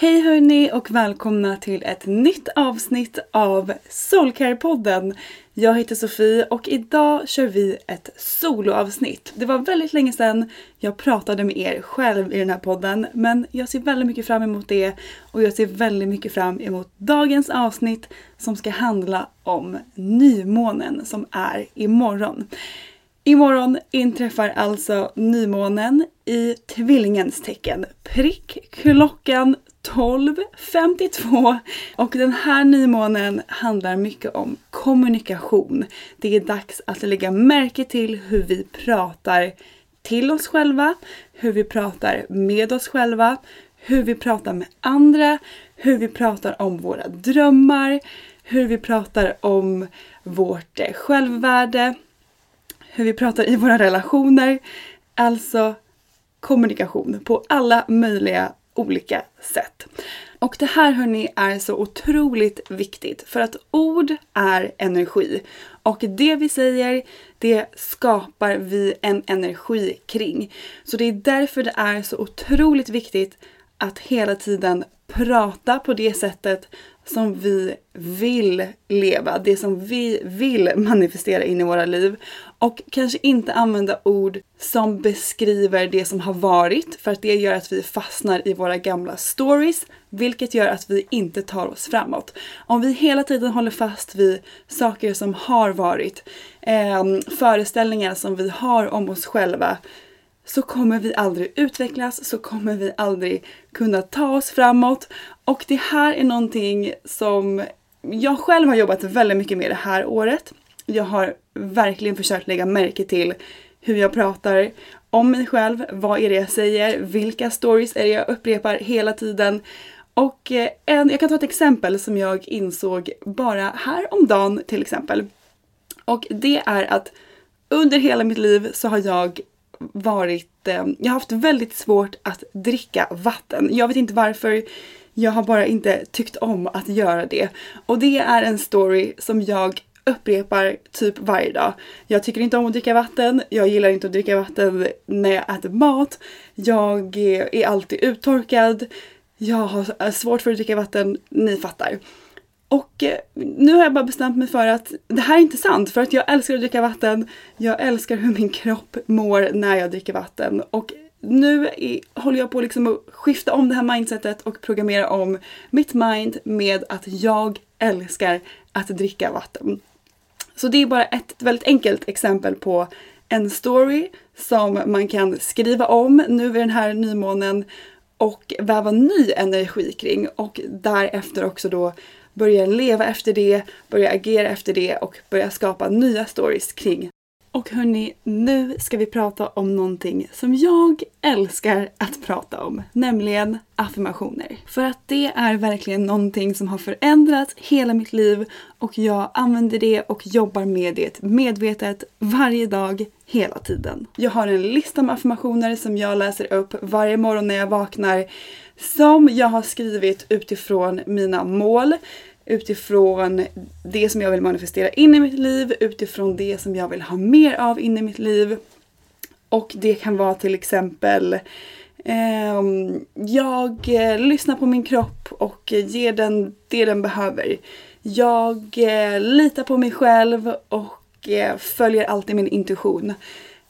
Hej hörni och välkomna till ett nytt avsnitt av Soulcare-podden. Jag heter Sofie och idag kör vi ett soloavsnitt. Det var väldigt länge sedan jag pratade med er själv i den här podden men jag ser väldigt mycket fram emot det och jag ser väldigt mycket fram emot dagens avsnitt som ska handla om nymånen som är imorgon. Imorgon inträffar alltså nymånen i tvillingens tecken. Prick klockan 12.52 och den här nymånen handlar mycket om kommunikation. Det är dags att lägga märke till hur vi pratar till oss själva, hur vi pratar med oss själva, hur vi pratar med andra, hur vi pratar om våra drömmar, hur vi pratar om vårt eh, självvärde, hur vi pratar i våra relationer. Alltså kommunikation på alla möjliga olika sätt. Och det här hörni är så otroligt viktigt för att ord är energi och det vi säger det skapar vi en energi kring. Så det är därför det är så otroligt viktigt att hela tiden prata på det sättet som vi vill leva, det som vi vill manifestera in i våra liv. Och kanske inte använda ord som beskriver det som har varit för att det gör att vi fastnar i våra gamla stories vilket gör att vi inte tar oss framåt. Om vi hela tiden håller fast vid saker som har varit, eh, föreställningar som vi har om oss själva så kommer vi aldrig utvecklas, så kommer vi aldrig kunna ta oss framåt. Och det här är någonting som jag själv har jobbat väldigt mycket med det här året. Jag har verkligen försökt lägga märke till hur jag pratar om mig själv, vad är det jag säger, vilka stories är det jag upprepar hela tiden. Och eh, en, jag kan ta ett exempel som jag insåg bara häromdagen till exempel. Och det är att under hela mitt liv så har jag varit, eh, jag har haft väldigt svårt att dricka vatten. Jag vet inte varför, jag har bara inte tyckt om att göra det. Och det är en story som jag upprepar typ varje dag. Jag tycker inte om att dricka vatten, jag gillar inte att dricka vatten när jag äter mat, jag är alltid uttorkad, jag har eh, svårt för att dricka vatten, ni fattar. Och eh, nu har jag bara bestämt mig för att det här är inte sant för att jag älskar att dricka vatten. Jag älskar hur min kropp mår när jag dricker vatten och nu är, håller jag på liksom att skifta om det här mindsetet och programmera om mitt mind med att jag älskar att dricka vatten. Så det är bara ett väldigt enkelt exempel på en story som man kan skriva om nu vid den här nymånen och väva ny energi kring och därefter också då Börjar leva efter det, börjar agera efter det och börjar skapa nya stories kring och hörni, nu ska vi prata om någonting som jag älskar att prata om, nämligen affirmationer. För att det är verkligen någonting som har förändrat hela mitt liv och jag använder det och jobbar med det medvetet varje dag, hela tiden. Jag har en lista med affirmationer som jag läser upp varje morgon när jag vaknar som jag har skrivit utifrån mina mål, utifrån det som jag vill manifestera in i mitt liv, utifrån det som jag vill ha mer av in i mitt liv. Och det kan vara till exempel ehm, eh, jag lyssnar på min kropp och ger den det den behöver. Jag eh, litar på mig själv och eh, följer alltid min intuition.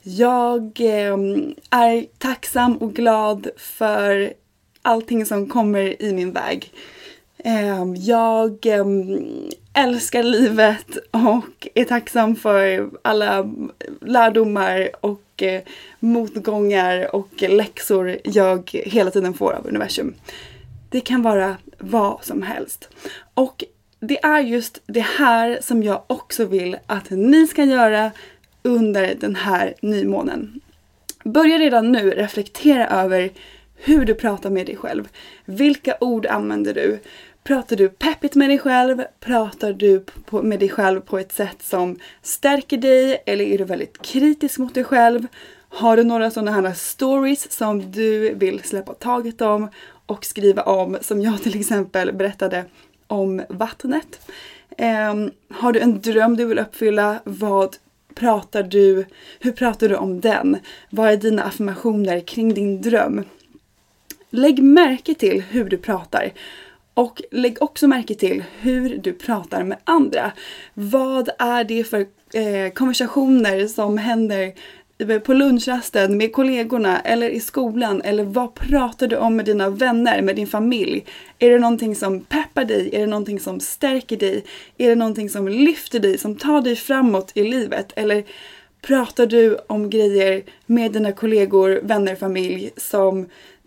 Jag ehm, är tacksam och glad för allting som kommer i min väg. Ehm, jag ehm, älskar livet och är tacksam för alla lärdomar och eh, motgångar och läxor jag hela tiden får av universum. Det kan vara vad som helst. Och det är just det här som jag också vill att ni ska göra under den här nymånen. Börja redan nu reflektera över hur du pratar med dig själv. Vilka ord använder du? Pratar du peppigt med dig själv? Pratar du på, med dig själv på ett sätt som stärker dig? Eller är du väldigt kritisk mot dig själv? Har du några sådana här stories som du vill släppa taget om och skriva om? Som jag till exempel berättade om vattnet. Um, har du en dröm du vill uppfylla? Vad pratar du? Hur pratar du om den? Vad är dina affirmationer kring din dröm? Lägg märke till hur du pratar. Och lägg också märke till hur du pratar med andra. Vad är det för eh, konversationer som händer på lunchrasten med kollegorna eller i skolan eller vad pratar du om med dina vänner, med din familj? Är det någonting som peppar dig? Är det någonting som stärker dig? Är det någonting som lyfter dig, som tar dig framåt i livet? Eller pratar du om grejer med dina kollegor, vänner, familj som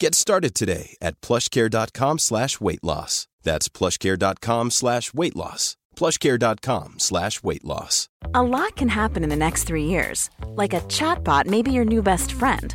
Get started today at plushcare.com slash weight loss. That's plushcare.com slash weight loss. plushcare.com slash weight loss. A lot can happen in the next three years. Like a chatbot may be your new best friend.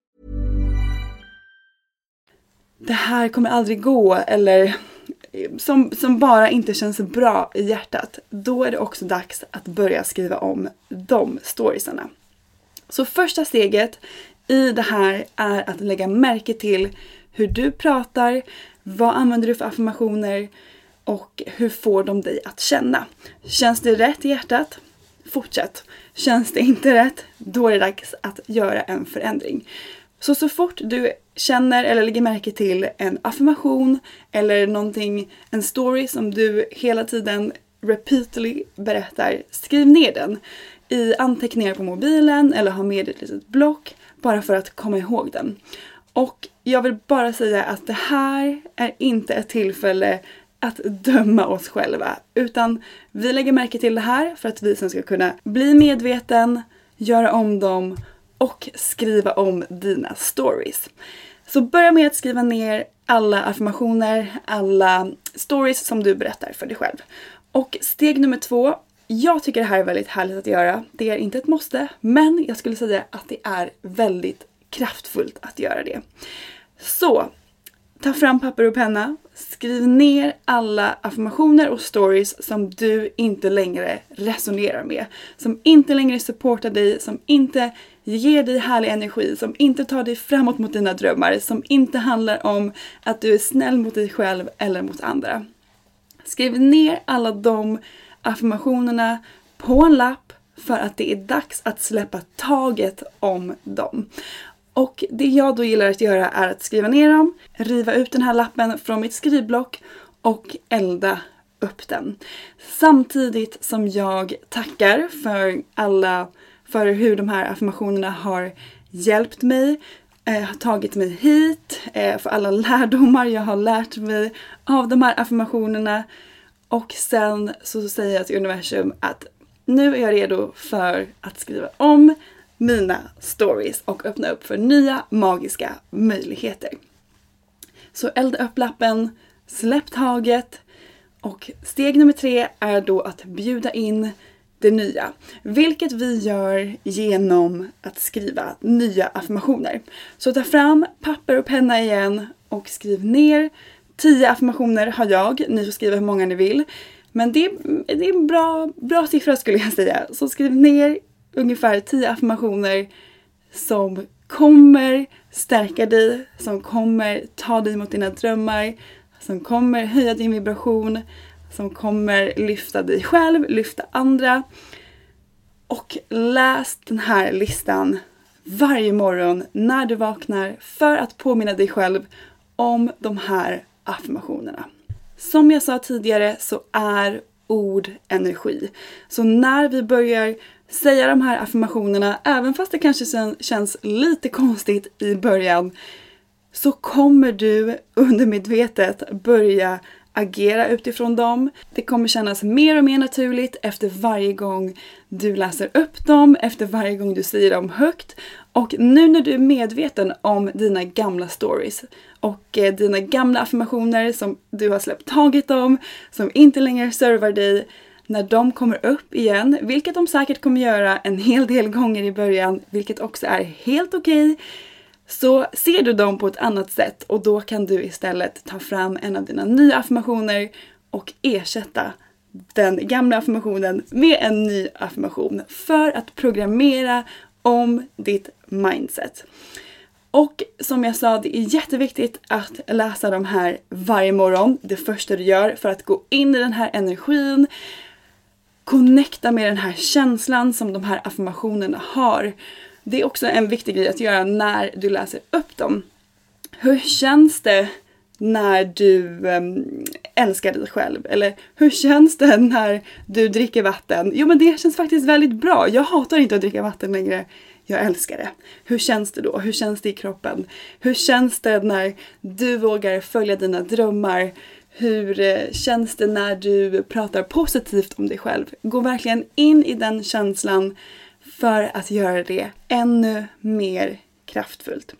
Det här kommer aldrig gå eller som, som bara inte känns bra i hjärtat. Då är det också dags att börja skriva om de storiesarna. Så första steget i det här är att lägga märke till hur du pratar, vad använder du för affirmationer och hur får de dig att känna? Känns det rätt i hjärtat? Fortsätt. Känns det inte rätt? Då är det dags att göra en förändring. Så så fort du känner eller lägger märke till en affirmation eller någonting, en story som du hela tiden repeatedly berättar, skriv ner den i anteckningar på mobilen eller ha med ett litet block bara för att komma ihåg den. Och jag vill bara säga att det här är inte ett tillfälle att döma oss själva utan vi lägger märke till det här för att vi sen ska kunna bli medveten, göra om dem och skriva om dina stories. Så börja med att skriva ner alla affirmationer, alla stories som du berättar för dig själv. Och steg nummer två. Jag tycker det här är väldigt härligt att göra. Det är inte ett måste, men jag skulle säga att det är väldigt kraftfullt att göra det. Så, ta fram papper och penna. Skriv ner alla affirmationer och stories som du inte längre resonerar med. Som inte längre supportar dig, som inte ger dig härlig energi, som inte tar dig framåt mot dina drömmar, som inte handlar om att du är snäll mot dig själv eller mot andra. Skriv ner alla de affirmationerna på en lapp för att det är dags att släppa taget om dem. Och det jag då gillar att göra är att skriva ner dem, riva ut den här lappen från mitt skrivblock och elda upp den. Samtidigt som jag tackar för alla för hur de här affirmationerna har hjälpt mig, eh, har tagit mig hit, eh, för alla lärdomar jag har lärt mig av de här affirmationerna. Och sen så säger jag till universum att nu är jag redo för att skriva om mina stories och öppna upp för nya magiska möjligheter. Så elda upp lappen, släpp taget och steg nummer tre är då att bjuda in det nya. Vilket vi gör genom att skriva nya affirmationer. Så ta fram papper och penna igen och skriv ner 10 affirmationer har jag. Ni får skriva hur många ni vill. Men det, det är en bra, bra siffra skulle jag säga. Så skriv ner ungefär tio affirmationer som kommer stärka dig, som kommer ta dig mot dina drömmar, som kommer höja din vibration, som kommer lyfta dig själv, lyfta andra. Och läs den här listan varje morgon när du vaknar för att påminna dig själv om de här affirmationerna. Som jag sa tidigare så är ord energi. Så när vi börjar säga de här affirmationerna, även fast det kanske känns lite konstigt i början, så kommer du undermedvetet börja agera utifrån dem. Det kommer kännas mer och mer naturligt efter varje gång du läser upp dem, efter varje gång du säger dem högt. Och nu när du är medveten om dina gamla stories och eh, dina gamla affirmationer som du har släppt taget om, som inte längre servar dig, när de kommer upp igen, vilket de säkert kommer göra en hel del gånger i början, vilket också är helt okej. Okay, så ser du dem på ett annat sätt och då kan du istället ta fram en av dina nya affirmationer och ersätta den gamla affirmationen med en ny affirmation för att programmera om ditt mindset. Och som jag sa, det är jätteviktigt att läsa de här varje morgon. Det första du gör för att gå in i den här energin, connecta med den här känslan som de här affirmationerna har. Det är också en viktig grej att göra när du läser upp dem. Hur känns det när du ehm, älskar dig själv? Eller hur känns det när du dricker vatten? Jo men det känns faktiskt väldigt bra. Jag hatar inte att dricka vatten längre. Jag älskar det. Hur känns det då? Hur känns det i kroppen? Hur känns det när du vågar följa dina drömmar? Hur eh, känns det när du pratar positivt om dig själv? Gå verkligen in i den känslan för att göra det ännu mer kraftfullt.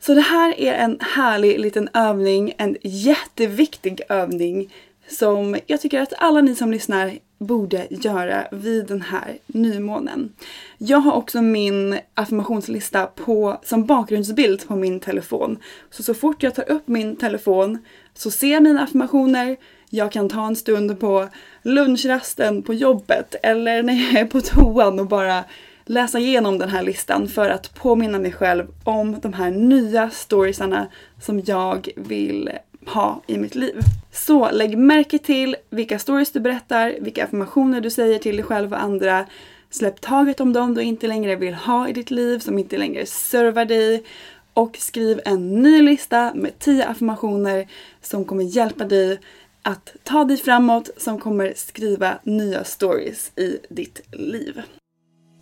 Så det här är en härlig liten övning, en jätteviktig övning som jag tycker att alla ni som lyssnar borde göra vid den här nymånen. Jag har också min affirmationslista på, som bakgrundsbild på min telefon. Så så fort jag tar upp min telefon så ser jag mina affirmationer. Jag kan ta en stund på lunchrasten på jobbet eller när jag är på toan och bara läsa igenom den här listan för att påminna mig själv om de här nya storiesarna som jag vill ha i mitt liv. Så lägg märke till vilka stories du berättar, vilka affirmationer du säger till dig själv och andra. Släpp taget om dem du inte längre vill ha i ditt liv, som inte längre servar dig. Och skriv en ny lista med 10 affirmationer som kommer hjälpa dig att ta dig framåt, som kommer skriva nya stories i ditt liv.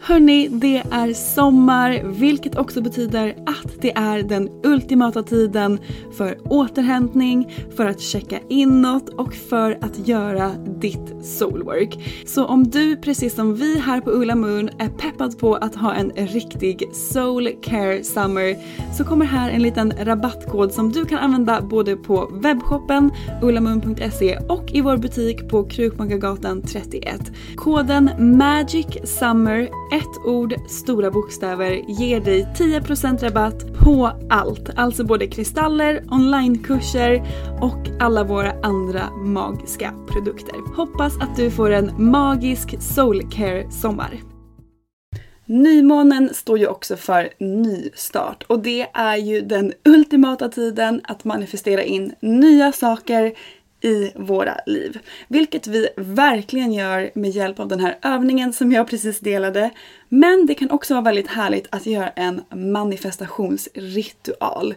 Hörni, det är sommar vilket också betyder att det är den ultimata tiden för återhämtning, för att checka inåt och för att göra ditt soulwork. Så om du precis som vi här på Ulla Moon är peppad på att ha en riktig soul care summer så kommer här en liten rabattkod som du kan använda både på webbshoppen ullamoon.se och i vår butik på Krukmakargatan 31. Koden MAGICSUMMER ett ord, stora bokstäver, ger dig 10% rabatt på allt. Alltså både kristaller, onlinekurser och alla våra andra magiska produkter. Hoppas att du får en magisk soulcare sommar. Nymånen står ju också för nystart och det är ju den ultimata tiden att manifestera in nya saker i våra liv. Vilket vi verkligen gör med hjälp av den här övningen som jag precis delade. Men det kan också vara väldigt härligt att göra en manifestationsritual.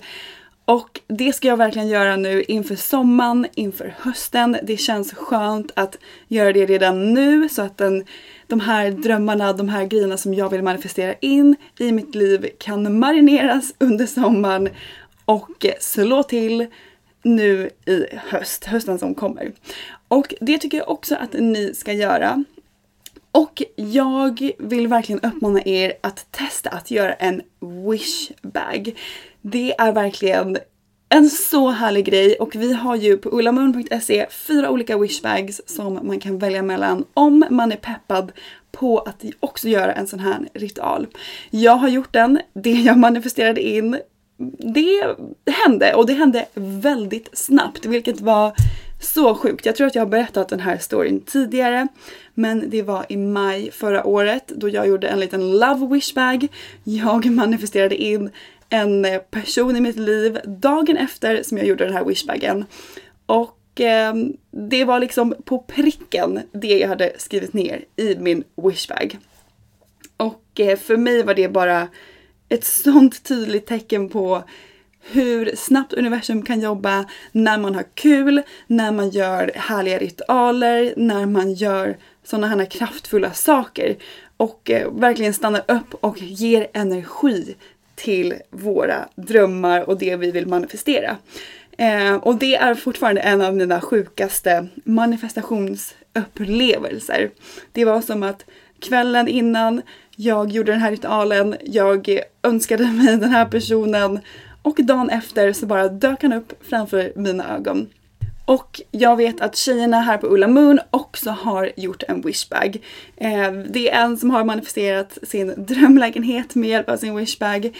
Och det ska jag verkligen göra nu inför sommaren, inför hösten. Det känns skönt att göra det redan nu så att den, de här drömmarna, de här grejerna som jag vill manifestera in i mitt liv kan marineras under sommaren och slå till nu i höst, hösten som kommer. Och det tycker jag också att ni ska göra. Och jag vill verkligen uppmana er att testa att göra en wish bag. Det är verkligen en så härlig grej och vi har ju på ullamoon.se fyra olika wishbags som man kan välja mellan om man är peppad på att också göra en sån här ritual. Jag har gjort den, det jag manifesterade in det hände och det hände väldigt snabbt vilket var så sjukt. Jag tror att jag har berättat den här storyn tidigare men det var i maj förra året då jag gjorde en liten love wish bag. Jag manifesterade in en person i mitt liv dagen efter som jag gjorde den här wishbagen. Och eh, det var liksom på pricken det jag hade skrivit ner i min wishbag. Och eh, för mig var det bara ett sånt tydligt tecken på hur snabbt universum kan jobba när man har kul, när man gör härliga ritualer, när man gör sådana här kraftfulla saker och eh, verkligen stannar upp och ger energi till våra drömmar och det vi vill manifestera. Eh, och det är fortfarande en av mina sjukaste manifestationsupplevelser. Det var som att kvällen innan jag gjorde den här ritualen, jag önskade mig den här personen och dagen efter så bara dök han upp framför mina ögon. Och jag vet att tjejerna här på Ulla Moon också har gjort en wishbag. Eh, det är en som har manifesterat sin drömlägenhet med hjälp av sin wishbag.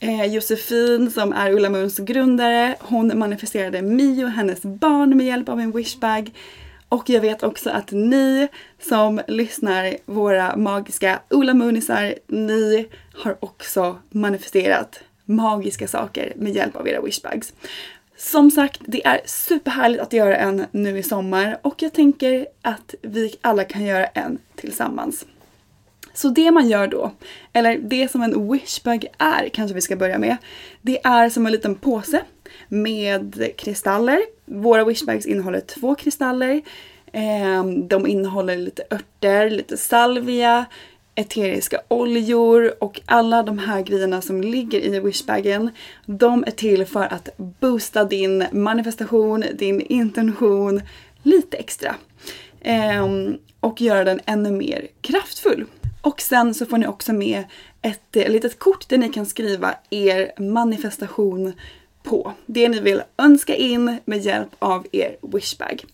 Eh, Josefin som är Ulla Moons grundare, hon manifesterade Mio, hennes barn, med hjälp av en wishbag. Och jag vet också att ni som lyssnar, våra magiska Ola Moonisar, ni har också manifesterat magiska saker med hjälp av era wishbags. Som sagt, det är superhärligt att göra en nu i sommar och jag tänker att vi alla kan göra en tillsammans. Så det man gör då, eller det som en wishbag är kanske vi ska börja med. Det är som en liten påse med kristaller. Våra wishbags innehåller två kristaller. Ehm, de innehåller lite örter, lite salvia, eteriska oljor och alla de här grejerna som ligger i wishbagen. De är till för att boosta din manifestation, din intention lite extra. Ehm, och göra den ännu mer kraftfull. Och sen så får ni också med ett litet kort där ni kan skriva er manifestation på. Det ni vill önska in med hjälp av er wishbag.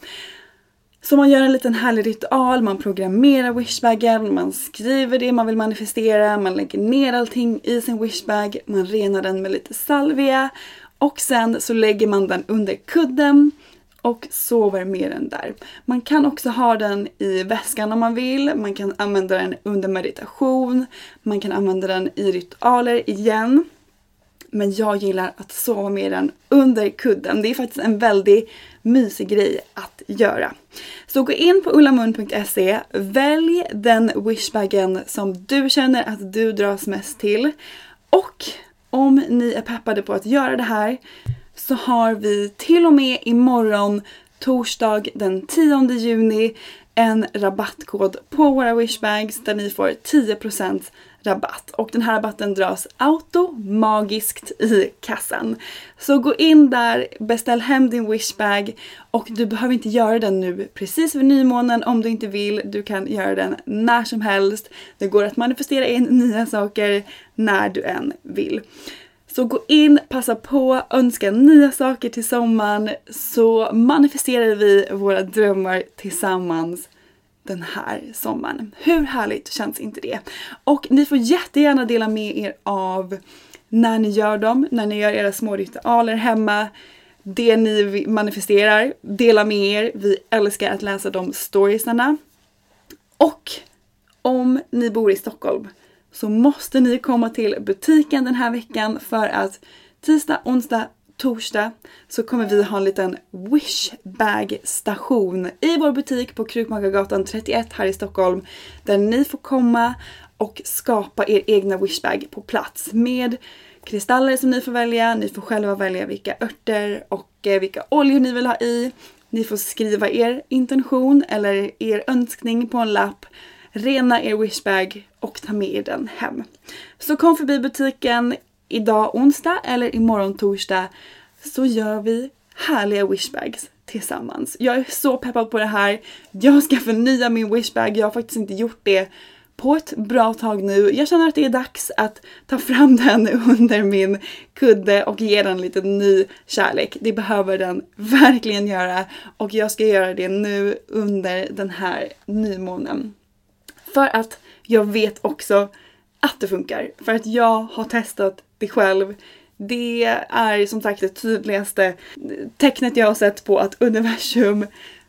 Så man gör en liten härlig ritual, man programmerar wishbagen, man skriver det man vill manifestera, man lägger ner allting i sin wishbag, man renar den med lite salvia och sen så lägger man den under kudden och sover med den där. Man kan också ha den i väskan om man vill, man kan använda den under meditation, man kan använda den i ritualer igen. Men jag gillar att sova med den under kudden. Det är faktiskt en väldigt mysig grej att göra. Så gå in på ullamun.se, välj den wishbagen som du känner att du dras mest till. Och om ni är peppade på att göra det här så har vi till och med imorgon torsdag den 10 juni en rabattkod på våra wishbags där ni får 10% rabatt. Och den här rabatten dras automagiskt i kassan. Så gå in där, beställ hem din wishbag och du behöver inte göra den nu precis vid nymånen om du inte vill. Du kan göra den när som helst. Det går att manifestera in nya saker när du än vill. Så gå in, passa på, önska nya saker till sommaren så manifesterar vi våra drömmar tillsammans den här sommaren. Hur härligt känns inte det? Och ni får jättegärna dela med er av när ni gör dem, när ni gör era små ritualer hemma, det ni manifesterar, dela med er. Vi älskar att läsa de storiesarna. Och om ni bor i Stockholm så måste ni komma till butiken den här veckan för att tisdag, onsdag, torsdag så kommer vi ha en liten wishbag station i vår butik på Krukmakargatan 31 här i Stockholm. Där ni får komma och skapa er egna wishbag på plats med kristaller som ni får välja. Ni får själva välja vilka örter och eh, vilka oljor ni vill ha i. Ni får skriva er intention eller er önskning på en lapp rena er wishbag och ta med er den hem. Så kom förbi butiken idag onsdag eller imorgon torsdag så gör vi härliga wishbags tillsammans. Jag är så peppad på det här. Jag ska förnya min wishbag. Jag har faktiskt inte gjort det på ett bra tag nu. Jag känner att det är dags att ta fram den under min kudde och ge den lite ny kärlek. Det behöver den verkligen göra och jag ska göra det nu under den här nymånen. För att jag vet också att det funkar. För att jag har testat det själv. Det är som sagt det tydligaste tecknet jag har sett på att universum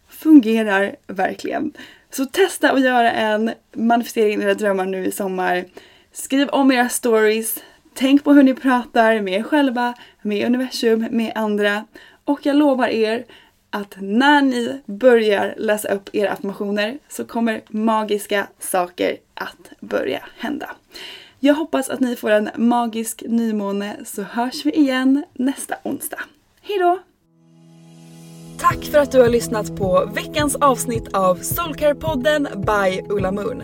fungerar verkligen. Så testa att göra en manifestering i era drömmar nu i sommar. Skriv om era stories. Tänk på hur ni pratar med er själva, med universum, med andra. Och jag lovar er att när ni börjar läsa upp era affirmationer så kommer magiska saker att börja hända. Jag hoppas att ni får en magisk nymåne så hörs vi igen nästa onsdag. Hejdå! Tack för att du har lyssnat på veckans avsnitt av Soulcare-podden by Ulla Moon.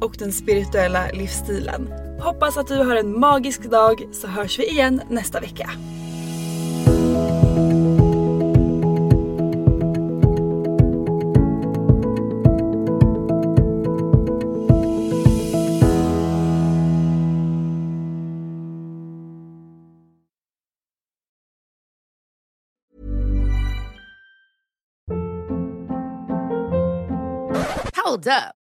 och den spirituella livsstilen. Hoppas att du har en magisk dag så hörs vi igen nästa vecka. Hold up.